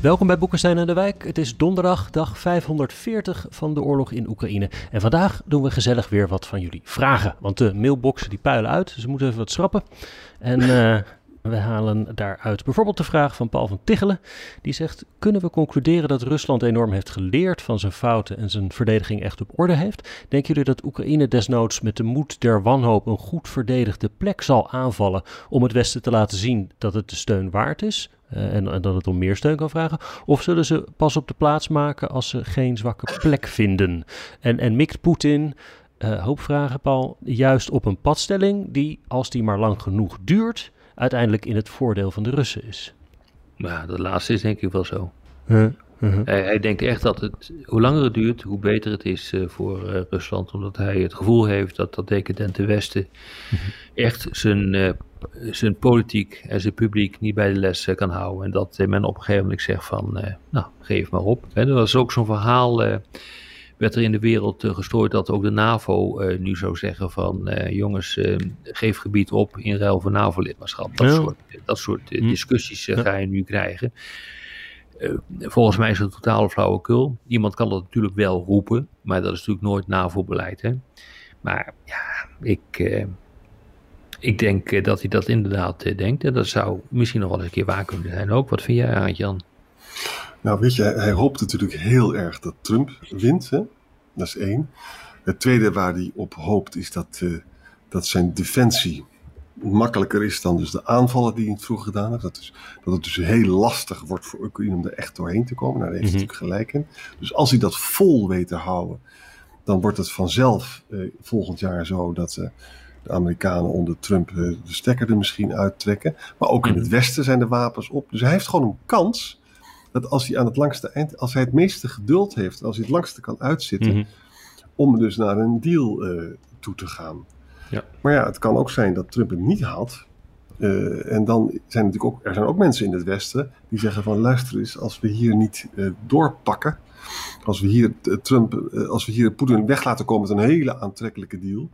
Welkom bij Boekenstein en de Wijk. Het is donderdag, dag 540 van de oorlog in Oekraïne. En vandaag doen we gezellig weer wat van jullie vragen. Want de mailboxen die puilen uit, dus we moeten even wat schrappen. En uh, we halen daaruit bijvoorbeeld de vraag van Paul van Tichelen. Die zegt, kunnen we concluderen dat Rusland enorm heeft geleerd van zijn fouten en zijn verdediging echt op orde heeft? Denken jullie dat Oekraïne desnoods met de moed der wanhoop een goed verdedigde plek zal aanvallen om het Westen te laten zien dat het de steun waard is? Uh, en, dat het om meer steun kan vragen? Of zullen ze pas op de plaats maken als ze geen zwakke plek vinden? En, en mikt Poetin, uh, hoop vragen Paul, juist op een padstelling die, als die maar lang genoeg duurt, uiteindelijk in het voordeel van de Russen is? Ja, dat laatste is denk ik wel zo. Uh-huh. hij, hij, denkt echt dat het, hoe langer het duurt, hoe beter het is uh, voor uh, Rusland. Omdat hij het gevoel heeft dat dat decadente Westen uh-huh. echt zijn, uh, zijn politiek en zijn publiek niet bij de les kan houden. En dat men op een gegeven moment zegt van, nou, geef maar op. En er was ook zo'n verhaal werd er in de wereld uh, gestrooid dat ook de NAVO uh, nu zou zeggen van uh, jongens, geef gebied op in ruil voor NAVO-lidmaatschap. Dat, ja. soort, dat soort hm. discussies ja. ga je nu krijgen. volgens mij is het een totale flauwekul. Iemand kan dat natuurlijk wel roepen, maar dat is natuurlijk nooit NAVO-beleid. Maar ja, ik, ik denk dat hij dat inderdaad denkt. En dat zou misschien nog wel eens een keer waar kunnen zijn ook. Wat vind jij, Aart-Jan? Nou, weet je, hij hoopt natuurlijk heel erg dat Trump wint. Hè? Dat is één. Het tweede waar hij op hoopt is dat, uh, dat zijn defensie makkelijker is dan dus de aanvallen die hij in het vroeg gedaan heeft. Dat, is, dat het dus heel lastig wordt voor Oekraïne om er echt doorheen te komen. Nou, daar heeft hij mm-hmm. natuurlijk gelijk in. Dus als hij dat vol weet te houden, dan wordt het vanzelf uh, volgend jaar zo dat uh, de Amerikanen onder Trump de stekker er misschien uittrekken. Maar ook in het Westen zijn de wapens op. Dus hij heeft gewoon een kans dat als hij aan het langste eind, als hij het meeste geduld heeft, als hij het langste kan uitzitten, mm-hmm. om dus naar een deal uh, toe te gaan. Ja. Maar ja, het kan ook zijn dat Trump het niet haalt. Uh, en dan zijn natuurlijk ook, er zijn ook mensen in het Westen die zeggen van luister eens, als we hier niet uh, doorpakken, als we hier Trump, als we hier Poetin weg laten komen met een hele aantrekkelijke deal,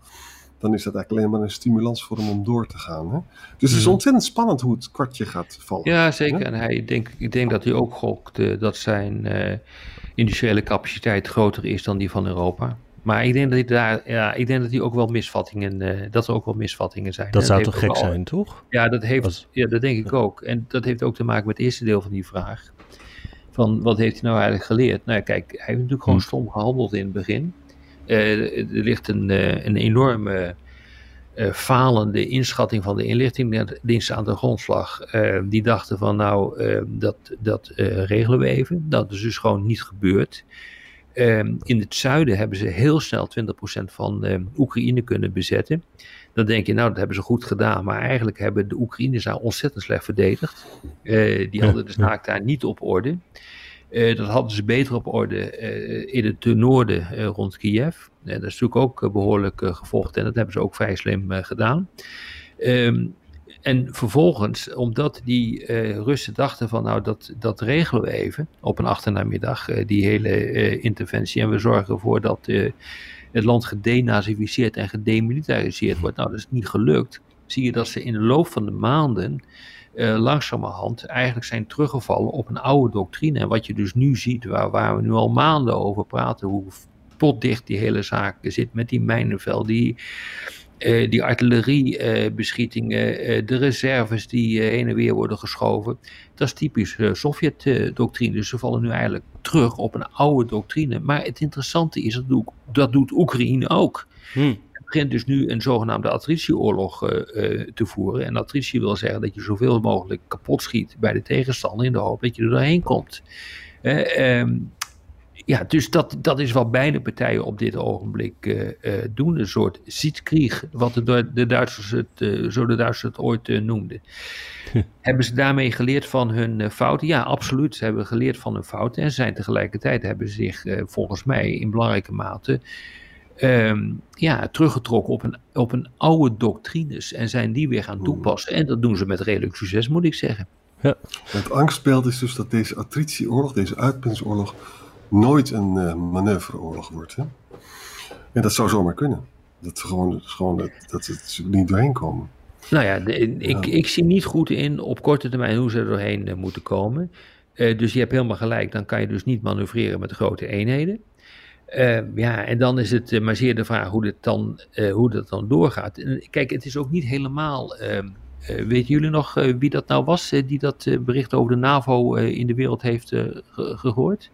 dan is dat eigenlijk alleen maar een stimulans voor hem om door te gaan. Hè? Dus het is ontzettend spannend hoe het kwartje gaat vallen. Ja, zeker. Hè? En hij denk, ik denk dat hij ook gokt uh, dat zijn uh, industriële capaciteit groter is dan die van Europa. Maar ik denk dat hij daar, ja, ik denk dat hij ook wel misvattingen, uh, dat er ook wel misvattingen zijn. Dat en zou toch gek al, zijn, toch? Ja, dat heeft, Als... ja, dat denk ik ook. En dat heeft ook te maken met het eerste deel van die vraag. Van wat heeft hij nou eigenlijk geleerd? Nou, kijk, hij heeft natuurlijk gewoon hm. stom gehandeld in het begin. Uh, er ligt een, uh, een enorme uh, falende inschatting van de inlichtingendienst aan de grondslag. die dachten van nou, dat, dat regelen we even. Dat is dus gewoon niet gebeurd. in het zuiden hebben ze heel snel 20% van Oekraïne kunnen bezetten. Dan denk je, nou, dat hebben ze goed gedaan. Maar eigenlijk hebben de Oekraïners daar ontzettend slecht verdedigd. die hadden de zaak daar niet op orde. Uh, dat hadden ze beter op orde uh, in het noorden uh, rond Kiev. dat is natuurlijk ook behoorlijk gevochten en dat hebben ze ook vrij slim gedaan. Um, en vervolgens, omdat die Russen dachten van nou dat, dat regelen we even op een achternamiddag, die hele interventie. En we zorgen ervoor dat het land gedenazificeerd en gedemilitariseerd wordt. Nou, dat is niet gelukt. Zie je dat ze in de loop van de maanden uh, langzamerhand eigenlijk zijn teruggevallen op een oude doctrine. En wat je dus nu ziet, waar, waar we nu al maanden over praten, hoe potdicht die hele zaak zit met die mijnenvel, die, uh, die artilleriebeschietingen, uh, de reserves die heen en weer worden geschoven. Dat is typisch Sovjet-doctrine. Dus ze vallen nu eigenlijk terug op een oude doctrine. Maar het interessante is, dat dat doet Oekraïne ook. Hmm begint dus nu een zogenaamde attritieoorlog uh, uh, te voeren. En attritie wil zeggen dat je zoveel mogelijk kapot schiet bij de tegenstander in de hoop dat je er doorheen komt. Uh, um, ja, dus dat, dat is wat beide partijen op dit ogenblik uh, doen. Een soort zitkrieg, wat de, de Duitsers het, zo de Duitsers het ooit noemden. hebben ze daarmee geleerd van hun fouten? Ja, absoluut. Ze hebben geleerd van hun fouten. En zijn tegelijkertijd hebben ze zich volgens mij in belangrijke mate ehm, ja, teruggetrokken op een, op een oude doctrines. En zijn die weer gaan toepassen. En dat doen ze met redelijk succes, moet ik zeggen. Ja. Het angstbeeld is dus dat deze attritieoorlog, deze uitpinsoorlog, nooit een uh, manoeuvreoorlog wordt. Hè? En dat zou zomaar kunnen. Dat, gewoon, gewoon, dat, dat ze niet doorheen komen. Nou ja, ik, ik zie niet goed in op korte termijn hoe ze er doorheen uh, moeten komen. Uh, dus je hebt helemaal gelijk, dan kan je dus niet manoeuvreren met de grote eenheden. Ja, en dan is het maar zeer de vraag hoe, dit dan, hoe dat dan doorgaat. kijk, het is ook niet helemaal ehm, weten jullie nog wie dat nou was die dat bericht over de NAVO in de wereld heeft ge gehoord?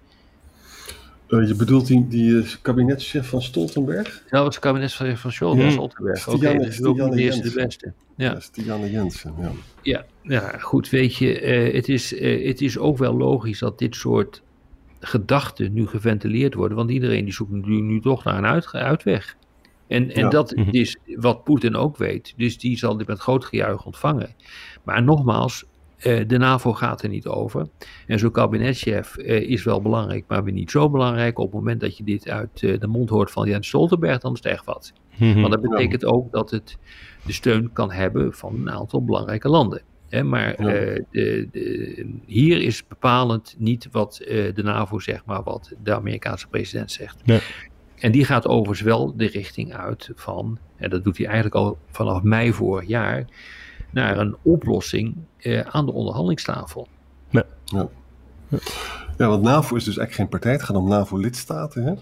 je bedoelt die, die kabinetschef van Stoltenberg? Ja, dat was het kabinetschef van Stoltenberg. Hmm. Stoltenberg. Oké, okay, dus ook niet de eerste de beste. Ja, Stianne Jensen, ja. ja. Ja, goed, weet je, het, is, het is ook wel logisch dat dit soort gedachten nu geventileerd worden, want iedereen die zoekt nu, nu toch naar een uit, uitweg. En, en dat mhm. is wat Poetin ook weet. Dus die zal dit met groot gejuich ontvangen. Maar nogmaals, uh, de NAVO gaat er niet over. En zo'n kabinetchef uh, is wel belangrijk, maar weer niet zo belangrijk. Op het moment dat je dit uit uh, de mond hoort van Jens Stoltenberg, dan is het echt wat. Mm Want dat betekent ook dat het de steun kan hebben van een aantal belangrijke landen. Hè, maar de, de, hier is bepalend niet wat de NAVO zegt, maar wat de Amerikaanse president zegt. Nee. En die gaat overigens wel de richting uit van, en dat doet hij eigenlijk al vanaf mei vorig jaar, naar een oplossing eh, aan de onderhandelingstafel. Ja. ja. Ja, want NAVO is dus eigenlijk geen partij. Het gaat om NAVO-lidstaten. Hè?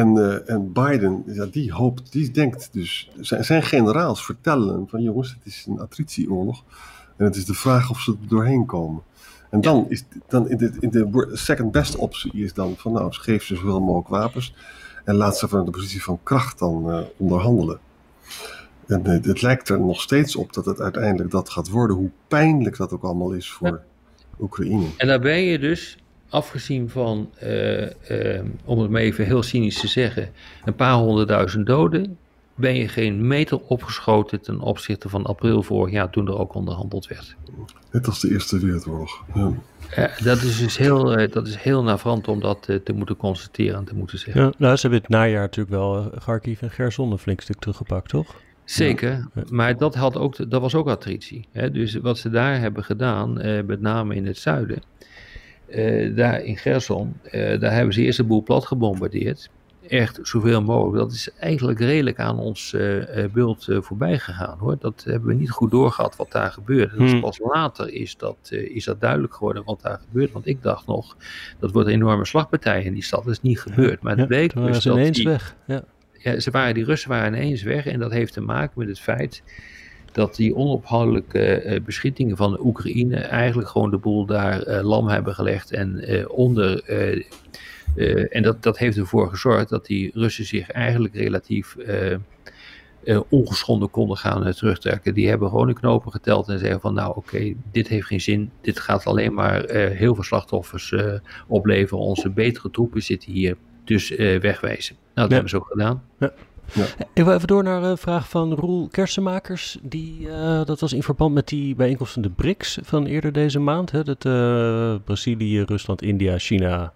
En, uh, en Biden, ja, die hoopt, die denkt dus. Zijn, zijn generaals vertellen van jongens, het is een attritieoorlog. En het is de vraag of ze er doorheen komen. En dan is dan in de, in de second best optie is dan van nou, geef ze zoveel mogelijk wapens. En laat ze vanuit de positie van kracht dan uh, onderhandelen. En uh, het lijkt er nog steeds op dat het uiteindelijk dat gaat worden, hoe pijnlijk dat ook allemaal is voor Oekraïne. En daar ben je dus, afgezien van, uh, om het maar even heel cynisch te zeggen, een paar honderdduizend doden, ben je geen meter opgeschoten ten opzichte van april vorig jaar toen er ook onderhandeld werd. Net als de Eerste Wereldoorlog. Ja. Ja, dat is dus heel, eh, dat is heel navrant om dat eh, te moeten constateren en te moeten zeggen. Ja, nou, ze hebben het najaar natuurlijk wel Kharkiv en Gerson een flink stuk teruggepakt, toch? Zeker, maar dat, had ook, dat was ook attritie. Hè? Dus wat ze daar hebben gedaan, met name in het zuiden, daar in Gerson, daar hebben ze eerst een boel plat gebombardeerd echt zoveel mogelijk. Dat is eigenlijk redelijk aan ons uh, beeld uh, voorbij gegaan hoor. Dat hebben we niet goed doorgehad wat daar gebeurde. Hmm. pas later is dat, is dat duidelijk geworden wat daar gebeurt. Want ik dacht nog, dat wordt een enorme slagpartij in die stad. Dat is niet gebeurd. Maar het ja, bleek dus dat ineens die, weg. Ja. ja. ze waren, die Russen waren ineens weg. En dat heeft te maken met het feit dat die onophoudelijke beschietingen van de Oekraïne eigenlijk gewoon de boel daar lam hebben gelegd en onder uh, en dat, dat heeft ervoor gezorgd dat die Russen zich eigenlijk relatief uh, uh, ongeschonden konden gaan terugtrekken. Die hebben gewoon de knopen geteld en zeggen van nou oké, okay, dit heeft geen zin. Dit gaat alleen maar heel veel slachtoffers opleveren. Onze betere troepen zitten hier, dus wegwijzen. Nou, dat ja. hebben ze ook gedaan. Ja. Ja. Ik wil even door naar een vraag van Roel Kersenmakers. Die, uh, dat was in verband met die bijeenkomst van de BRICS van eerder deze maand. Hè, dat uh, Brazilië, Rusland, India, China,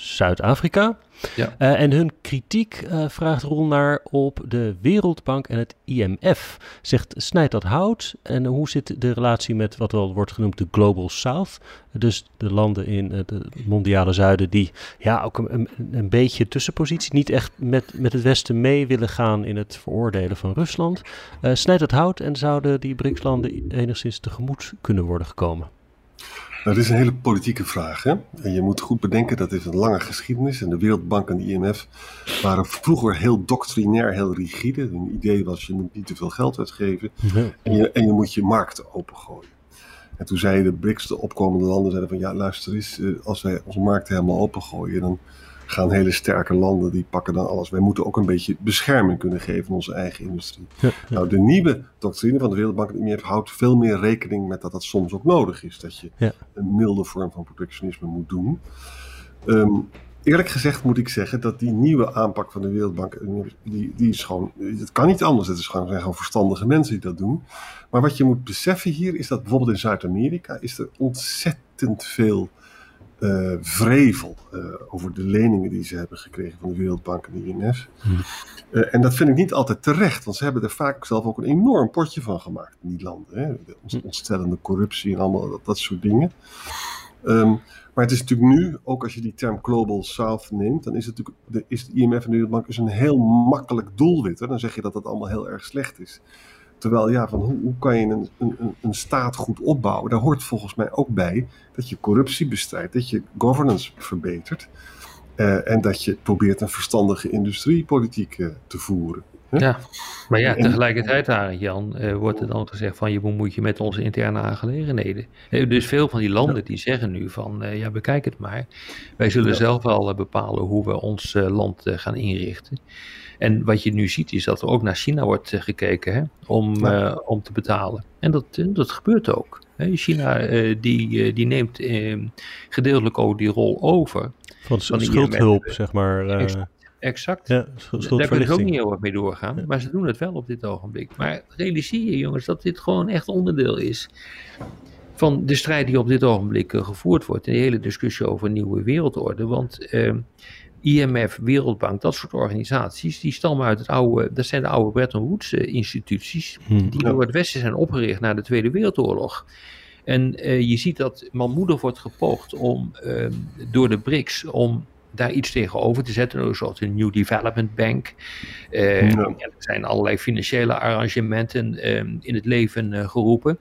Zuid-Afrika. Ja. Uh, en hun kritiek uh, vraagt Ron naar op de Wereldbank en het IMF. Zegt, snijdt dat hout? En hoe zit de relatie met wat wel wordt genoemd de Global South? Dus de landen in het mondiale zuiden die ja, ook een, een, beetje tussenpositie, niet echt met, met het Westen mee willen gaan in het veroordelen van Rusland. Snijdt dat hout en zouden die BRICS-landen enigszins tegemoet kunnen worden gekomen? Nou, dit is een hele politieke vraag. Hè? En je moet goed bedenken dat dit een lange geschiedenis. En de Wereldbank en de IMF waren vroeger heel doctrinair, heel rigide. Hun idee was, je moet niet te veel geld uitgeven. En, je, en je moet je markten opengooien. En toen zeiden de BRICS, de opkomende landen, zeiden van ja, luister eens, eh, als wij onze markten helemaal opengooien, dan gaan hele sterke landen, die pakken dan alles. Wij moeten ook een beetje bescherming kunnen geven aan onze eigen industrie. Nou, de nieuwe doctrine van de Wereldbank en IMF houdt veel meer rekening met dat dat soms ook nodig is. Dat je een milde vorm van protectionisme moet doen. Ehm, eerlijk gezegd moet ik zeggen dat die nieuwe aanpak van de Wereldbank, die, die is gewoon, het kan niet anders. Het is gewoon, zijn gewoon verstandige mensen die dat doen. Maar wat je moet beseffen hier is dat bijvoorbeeld in Zuid-Amerika is er ontzettend veel uh, vrevel uh, over de leningen die ze hebben gekregen van de Wereldbank en de IMF. Hmm. Uh, en dat vind ik niet altijd terecht, want ze hebben er vaak zelf ook een enorm potje van gemaakt in die landen. Hè? De ontstellende corruptie en allemaal dat, dat soort dingen. Um, maar het is natuurlijk nu, ook als je die term Global South neemt, dan is, het natuurlijk, de, is de IMF en de Wereldbank is een heel makkelijk doelwit. Hè? Dan zeg je dat het allemaal heel erg slecht is. Terwijl, ja, van hoe, hoe kan je een, een, een staat goed opbouwen? Daar hoort volgens mij ook bij dat je corruptie bestrijdt, dat je governance verbetert. Uh, en dat je probeert een verstandige industriepolitiek uh, te voeren. Ja, maar ja, tegelijkertijd, Arend Jan, uh, wordt er dan gezegd van je bemoeit je met onze interne aangelegenheden. dus veel van die landen die zeggen nu van ja, bekijk het maar. Wij zullen zelf wel bepalen hoe we ons land gaan inrichten. En wat je nu ziet is dat er ook naar China wordt eh, gekeken hè, om, uh, om te betalen. En dat, eh, dat gebeurt ook. China uh, die, die neemt gedeeltelijk ook die rol over. Van, van schuldhulp, zeg maar. Exact. Ja, Daar kun je ook niet heel erg mee doorgaan. Maar ze doen het wel op dit ogenblik. Maar realiseer je jongens dat dit gewoon echt onderdeel is van de strijd die op dit ogenblik gevoerd wordt. In de hele discussie over een nieuwe wereldorde. Want ehm, IMF, Wereldbank, dat soort organisaties, die stammen uit het oude, dat zijn de oude Bretton Woods eh, instituties, hmm. die door het Westen zijn opgericht na de Tweede Wereldoorlog. En uh, je ziet dat manmoedig wordt gepoogd om uh, door de BRICS om daar iets tegenover te zetten, een New Development Bank. Uh, ja. er zijn allerlei financiële arrangementen ehm, in het leven geroepen.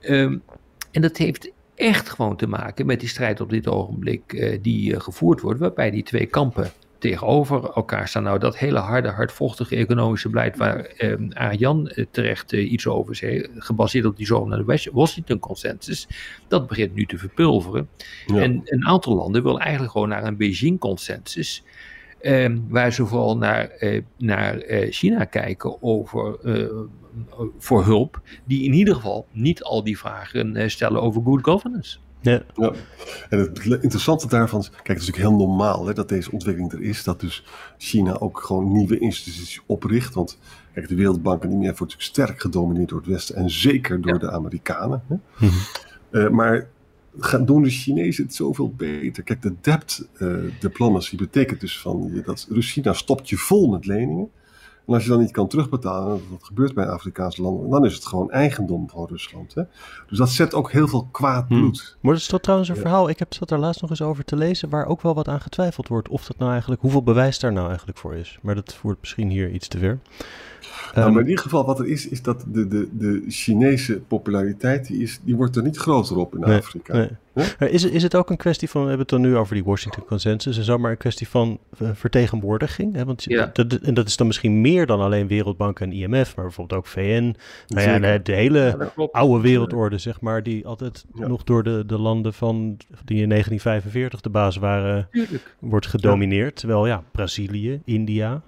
Um, en dat heeft echt gewoon te maken met die strijd op dit ogenblik uh, die gevoerd wordt, waarbij die twee kampen tegenover elkaar staan. Nou, dat hele harde, hardvochtige economische beleid waar uh, Arjan terecht iets over zei, gebaseerd op die zogenaamde Washington Consensus, dat begint nu te verpulveren. En een aantal landen wil eigenlijk gewoon naar een Beijing Consensus. Ehm, waar ze vooral naar, naar China kijken over voor hulp, die in ieder geval niet al die vragen eh, stellen over good governance. Ja. ja. En het interessante daarvan is, kijk, het is natuurlijk heel normaal hè, dat deze ontwikkeling er is, dat dus China ook gewoon nieuwe instituties opricht. Want kijk, de Wereldbank en IMF wordt natuurlijk sterk gedomineerd door het Westen en zeker door de Amerikanen. Hè. Mm -hmm. maar gaan doen de Chinezen het zoveel beter. Kijk, de debt uh, diplomacy betekent dus van dat China stopt je vol met leningen. En als je dan niet kan terugbetalen, wat gebeurt bij Afrikaanse landen, dan is het gewoon eigendom van Rusland. Hè? Dus dat zet ook heel veel kwaad hmm. bloed. Hmm. Maar dat is toch trouwens een verhaal, ik heb zat daar laatst nog eens over te lezen, waar ook wel wat aan getwijfeld wordt. Of dat nou eigenlijk, hoeveel bewijs daar nou eigenlijk voor is. Maar dat voert misschien hier iets te ver. Nou, maar in ieder geval wat er is, is dat de, de, de Chinese populariteit, die, is, die wordt er niet groter op in Afrika. Nee. Is, is het ook een kwestie van, we hebben het dan nu over die Washington Consensus en zo, maar een kwestie van uh, vertegenwoordiging? Hè? Want ja. dat, en dat is dan misschien meer dan alleen Wereldbank en IMF, maar bijvoorbeeld ook VN. Nou ja, de, de hele oude wereldorde, zeg maar, die altijd nog door de, de landen van, die in 1945 de baas waren, Tuurlijk. wordt gedomineerd. Terwijl ja, Brazilië, India,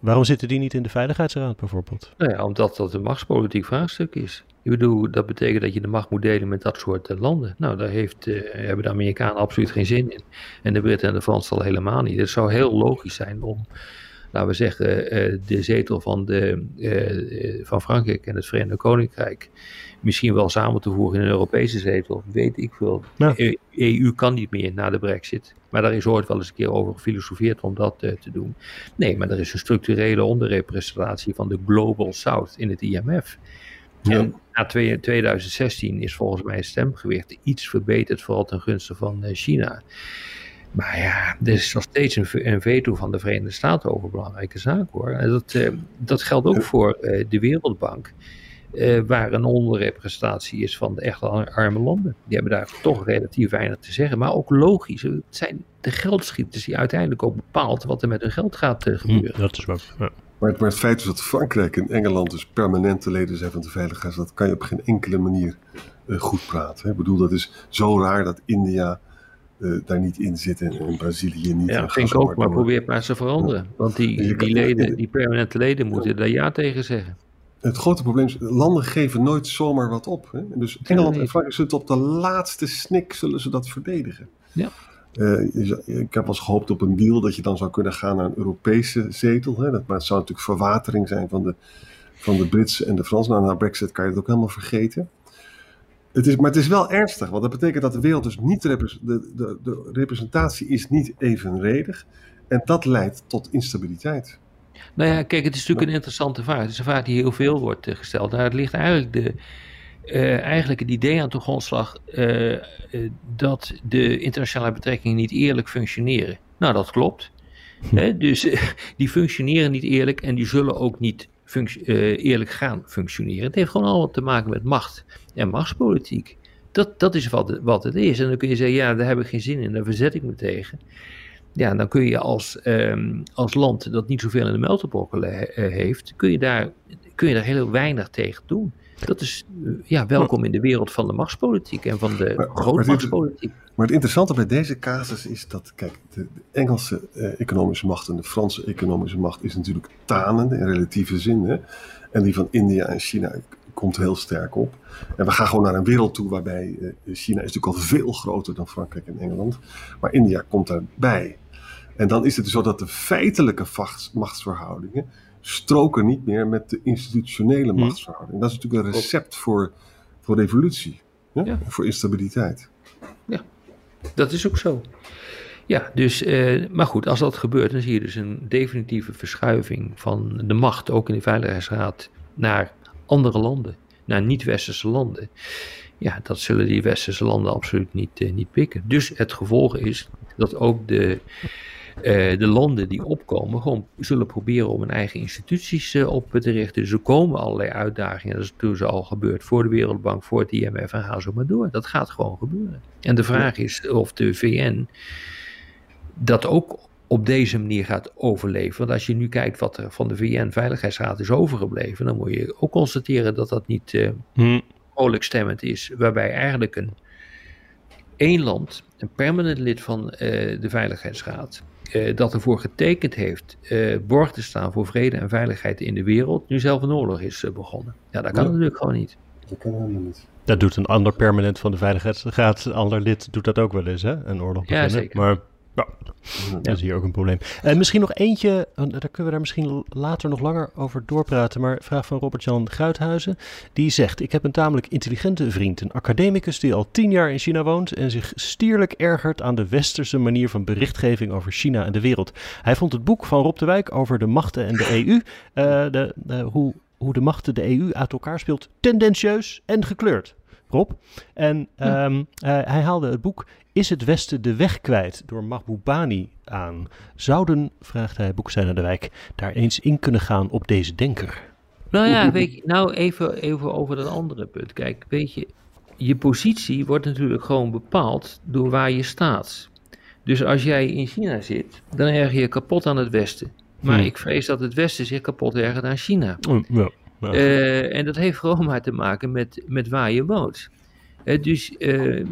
Waarom zitten die niet in de Veiligheidsraad bijvoorbeeld? Nou ja, omdat dat een machtspolitiek vraagstuk is. Ik bedoel, dat betekent dat je de macht moet delen met dat soort uh, landen. Nou, daar heeft, uh, hebben de Amerikanen absoluut geen zin in. En de Britten en de Fransen al helemaal niet. Het zou heel logisch zijn om, laten we zeggen, uh, de zetel van, de, van Frankrijk en het Verenigd Koninkrijk misschien wel samen te voegen in een Europese zetel. Weet ik veel. Ja. EU kan niet meer na de brexit. Maar daar is ooit wel eens een keer over gefilosofeerd om dat uh, te doen. Nee, maar er is een structurele onderrepresentatie van de Global South in het IMF. Ja. En na 2016 is volgens mij het stemgewicht iets verbeterd, vooral ten gunste van China. Maar ja, er is nog steeds een, een, veto van de Verenigde Staten over belangrijke zaken hoor. En dat, uh, dat geldt ook voor de Wereldbank. Uh, waar een onderrepresentatie is van de echte arme landen. Die hebben daar toch relatief weinig te zeggen. Maar ook logisch, het zijn de geldschieters die uiteindelijk ook bepaalt wat er met hun geld gaat uh, gebeuren. Hm, dat is wel. Ja. Maar, het, feit is dat Frankrijk en Engeland dus permanente leden zijn van de Veiligheidsraad. Dat kan je op geen enkele manier uh, goed praten. Hè. Ik bedoel, dat is zo raar dat India daar niet in zit en, Brazilië niet. Ja, vind ik ook, maar probeer maar te veranderen. Want die, die, leden, die permanente leden moeten daar ja tegen zeggen. Het grote probleem is, landen geven nooit zomaar wat op. Hè? Dus Engeland en Frankrijk zullen op de laatste snik zullen ze dat verdedigen. Ja. ik heb wel eens gehoopt op een deal dat je dan zou kunnen gaan naar een Europese zetel. Hè? Dat, maar het zou natuurlijk verwatering zijn van de, van de Britse en de Fransen. Nou, na Brexit kan je het ook helemaal vergeten. Het is, maar het is wel ernstig, want dat betekent dat de wereld dus niet, de, de, de representatie is niet evenredig. En dat leidt tot instabiliteit. Nou ja, kijk, het is natuurlijk een interessante vraag. Het is een vraag die heel veel wordt eh, gesteld. Daar ligt eigenlijk, de, uh, eigenlijk het idee aan de grondslag uh, dat de internationale betrekkingen niet eerlijk functioneren. Nou, dat klopt. Hm. Dus die functioneren niet eerlijk en die zullen ook niet eerlijk gaan functioneren. Het heeft gewoon allemaal te maken met macht en machtspolitiek. Dat, dat is wat wat het is. En dan kun je zeggen, ja, daar heb ik geen zin in, daar verzet ik me tegen. Ja, dan kun je als, um, als land dat niet zoveel in de melterbokken uh, heeft, kun je, daar, kun je daar heel weinig tegen doen. Dat is uh, ja, welkom in de wereld van de machtspolitiek en van de grootmachtspolitiek. Maar het interessante bij deze casus is dat, kijk, de, de Engelse uh, economische macht en de Franse economische macht is natuurlijk tanende in relatieve zin. Hè? En die van India en China komt heel sterk op. En we gaan gewoon naar een wereld toe waarbij uh, China is natuurlijk al veel groter dan Frankrijk en Engeland. Maar India komt daarbij. En dan is het zo dat de feitelijke machtsverhoudingen stroken niet meer met de institutionele hmm. machtsverhoudingen. Dat is natuurlijk een recept voor, voor revolutie. Ja? Voor instabiliteit. Ja, dat is ook zo. Ja, dus, eh, maar goed, als dat gebeurt, dan zie je dus een definitieve verschuiving van de macht, ook in de Veiligheidsraad, naar andere landen, naar niet-westerse landen. Ja, dat zullen die westerse landen absoluut niet, uh, niet pikken. Dus het gevolg is dat ook de, uh, de landen die opkomen gewoon zullen proberen om hun eigen instituties uh, op te richten. Dus er komen allerlei uitdagingen. Dat is toen zo al gebeurd voor de Wereldbank, voor het IMF en ga zo maar door. Dat gaat gewoon gebeuren. En de vraag is of de VN dat ook op deze manier gaat overleven. Want als je nu kijkt wat er van de VN-veiligheidsraad is overgebleven, dan moet je ook constateren dat dat niet uh, hmm. stemmend is. Waarbij eigenlijk een één land, een permanent lid van uh, de Veiligheidsraad, uh, dat ervoor getekend heeft uh, borg te staan voor vrede en veiligheid in de wereld, nu zelf een oorlog is begonnen. Ja, dat kan ja. natuurlijk gewoon niet. Dat kan helemaal niet. Dat doet een ander permanent van de Veiligheidsraad, een ander lid doet dat ook wel eens, hè? Een oorlog beginnen. Ja, zeker. Maar ja, dat is hier ook een probleem. En misschien nog eentje, daar kunnen we daar misschien later nog langer over doorpraten. Maar vraag van Robert-Jan Gruithuizen. Die zegt: Ik heb een tamelijk intelligente vriend, een academicus die al tien jaar in China woont. en zich stierlijk ergert aan de westerse manier van berichtgeving over China en de wereld. Hij vond het boek van Rob de Wijk over de machten en de EU, uh, de, de, hoe, hoe de machten de EU uit elkaar speelt, tendentieus en gekleurd. Rob. En um, uh, hij haalde het boek Is het Westen de weg kwijt door Mahboubani aan. Zouden, vraagt hij Boekstein de Wijk, daar eens in kunnen gaan op deze denker? Nou ja, weet je, nou even, even over dat andere punt. Kijk, weet je, je positie wordt natuurlijk gewoon bepaald door waar je staat. Dus als jij in China zit, dan erg je kapot aan het Westen. Maar hmm. ik vrees dat het Westen zich kapot ergert aan China. Oh, ja. Uh, en dat heeft gewoon maar te maken met, met waar je woont. Uh, dus uh,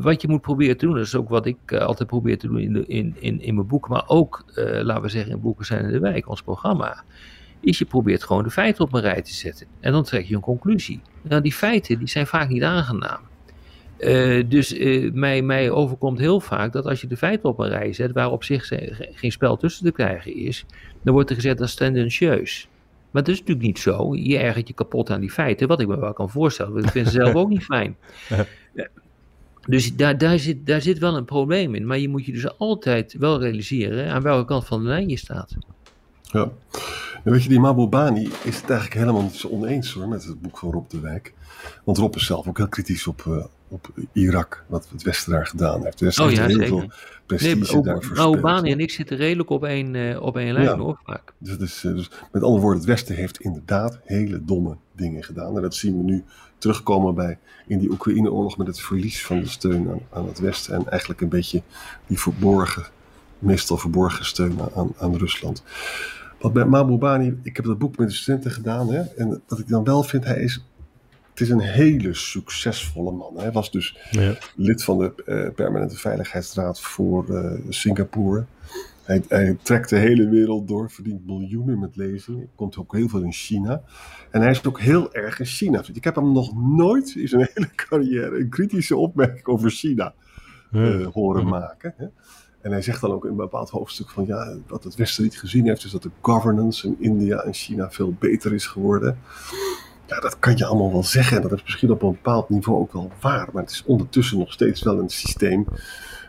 wat je moet proberen te doen, dat is ook wat ik altijd probeer te doen in, de, in, in, in mijn boeken, maar ook, laten we zeggen, in Boeken zijn in de wijk, ons programma, is je probeert gewoon de feiten op een rij te zetten. En dan trek je een conclusie. Nou, die feiten die zijn vaak niet aangenaam. dus mij, mij overkomt heel vaak dat als je de feiten op een rij zet, waar op zich geen spel tussen te krijgen is, dan wordt er gezegd dat is tendentieus. Maar dat is natuurlijk niet zo. Je ergert je kapot aan die feiten, wat ik me wel kan voorstellen. Want ik vind ze zelf ook niet fijn. Dus daar, daar, zit, daar zit wel een probleem in. Maar je moet je dus altijd wel realiseren aan welke kant van de lijn je staat. Ja. En weet je, die Mabobani is het eigenlijk helemaal niet zo oneens hoor, met het boek van Rob de Wijk. Want Rob is zelf ook heel kritisch op, uh, op Irak, wat het Westen daar gedaan heeft. Dus oh, ja, heel zeker. veel prestige nee, daar Mabobani en ik zitten redelijk op één, uh, op één lijn ja. hoor, vaak. Dus, dus, dus, met andere woorden, het Westen heeft inderdaad hele domme dingen gedaan. En dat zien we nu terugkomen bij, in die Oekraïne-oorlog met het verlies van de steun aan, aan het Westen. En eigenlijk een beetje die verborgen, meestal verborgen steun aan, aan Rusland. Wat bij Mahmoubani, ik heb dat boek met de studenten gedaan. Hè, en wat ik dan wel vind, hij is, het is een hele succesvolle man. Hij was dus ja. lid van de uh, Permanente Veiligheidsraad voor uh, Singapore. Hij, hij, trekt de hele wereld door, verdient miljoenen met lezingen. Komt ook heel veel in China. En hij is ook heel erg in China. Ik heb hem nog nooit in zijn hele carrière een kritische opmerking over China uh, horen maken. Hè. En hij zegt dan ook in een bepaald hoofdstuk van ja, wat het Westen niet gezien heeft, is dat de governance in India en China veel beter is geworden. Ja, dat kan je allemaal wel zeggen. En dat is misschien op een bepaald niveau ook wel waar. Maar het is ondertussen nog steeds wel een systeem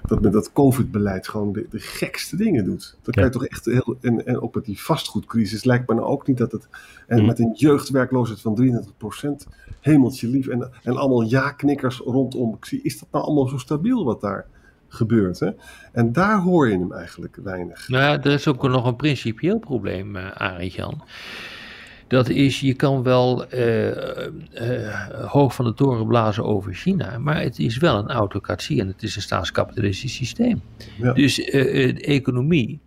dat met dat COVID-beleid gewoon de, de, gekste dingen doet. Dat kan je toch echt heel. En, en ook met die vastgoedcrisis lijkt me nou ook niet dat het. En mm. met een jeugdwerkloosheid van 33%, hemeltje lief. En, en allemaal ja-knikkers rondom. Ik zie, is dat nou allemaal zo stabiel wat daar gebeurt? Hè? En daar hoor je hem eigenlijk weinig. Nou ja, er is ook nog een principieel probleem, uh, Arend Jan. Dat is, je kan wel uh, uh, hoog van de toren blazen over China, maar het is wel een autocratie en het is een staatskapitalistisch systeem. Ja. Dus uh, de economie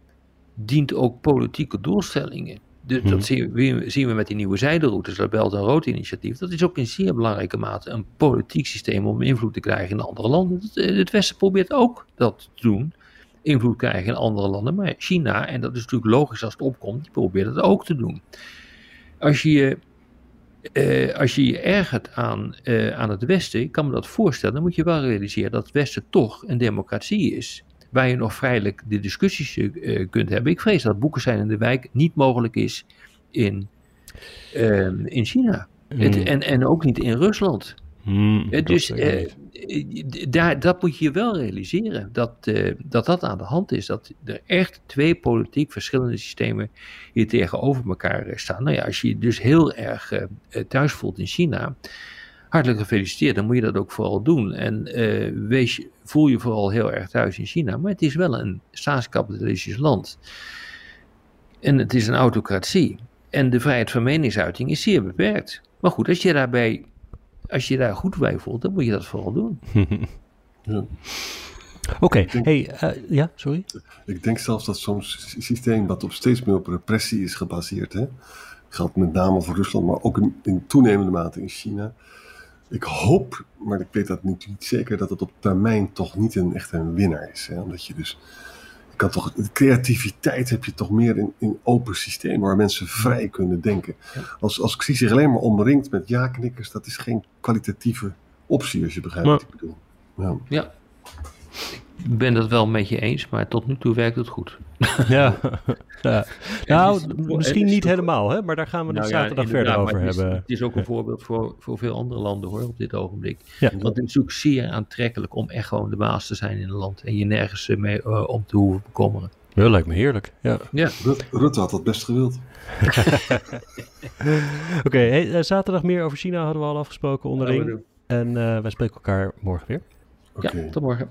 dient ook politieke doelstellingen. Dus dat zien we, zien we, met die nieuwe zijderoutes, dat Belt en Rood initiatief. Dat is ook in zeer belangrijke mate een politiek systeem om invloed te krijgen in andere landen. Het, het Westen probeert ook dat te doen invloed krijgen in andere landen. Maar China, en dat is natuurlijk logisch als het opkomt, die probeert het ook te doen. Als je je, uh, als je, je ergert aan, uh, aan het Westen, ik kan me dat voorstellen, dan moet je wel realiseren dat het Westen toch een democratie is. Waar je nog vrijelijk de discussies uh, kunt hebben. Ik vrees dat boeken zijn in de wijk niet mogelijk is in, ehm, in China. Mm. Het, en, en ook niet in Rusland. Mm, dus daar, dat moet je wel realiseren, dat, uh, dat dat aan de hand is. Dat er echt twee politiek verschillende systemen hier tegenover elkaar staan. Nou ja, als je je dus heel erg uh, thuis voelt in China, hartelijk gefeliciteerd, dan moet je dat ook vooral doen. En wees, voel je vooral heel erg thuis in China, maar het is wel een staatskapitalistisch land. En het is een autocratie. En de vrijheid van meningsuiting is zeer beperkt. Maar goed, als je daarbij als je daar goed bij voelt, dan moet je dat vooral doen. ja. Oké, okay. hey, uh, ja, sorry? Ik denk zelfs dat zo'n systeem dat op steeds meer op repressie is gebaseerd, hè, geldt met name voor Rusland, maar ook in, in toenemende mate in China. Ik hoop, maar ik weet dat niet, niet zeker, dat het op termijn toch niet een, echt een winnaar is. Hè, omdat je dus kan toch, creativiteit heb je toch meer in, in open systemen waar mensen vrij kunnen denken. Als, als Xi zich alleen maar omringt met ja-knikkers, dat is geen kwalitatieve optie, als je begrijpt wat ik bedoel. Ja. ja. Ik ben dat wel met je eens, maar tot nu toe werkt het goed. Ja, ja. nou, misschien niet helemaal, hè? maar daar gaan we nou, zaterdag ja, verder over het is, hebben. Het is ook een voorbeeld voor, voor veel andere landen hoor, op dit ogenblik. Ja. Want het is natuurlijk zeer aantrekkelijk om echt gewoon de baas te zijn in een land en je nergens mee uh, om te hoeven bekommeren. Ja, lijkt me heerlijk. Ja. Ja. Rutte had dat best gewild. Oké, okay, hey, zaterdag meer over China hadden we al afgesproken onderling. en uh, wij spreken elkaar morgen weer. Okay. Ja, tot morgen.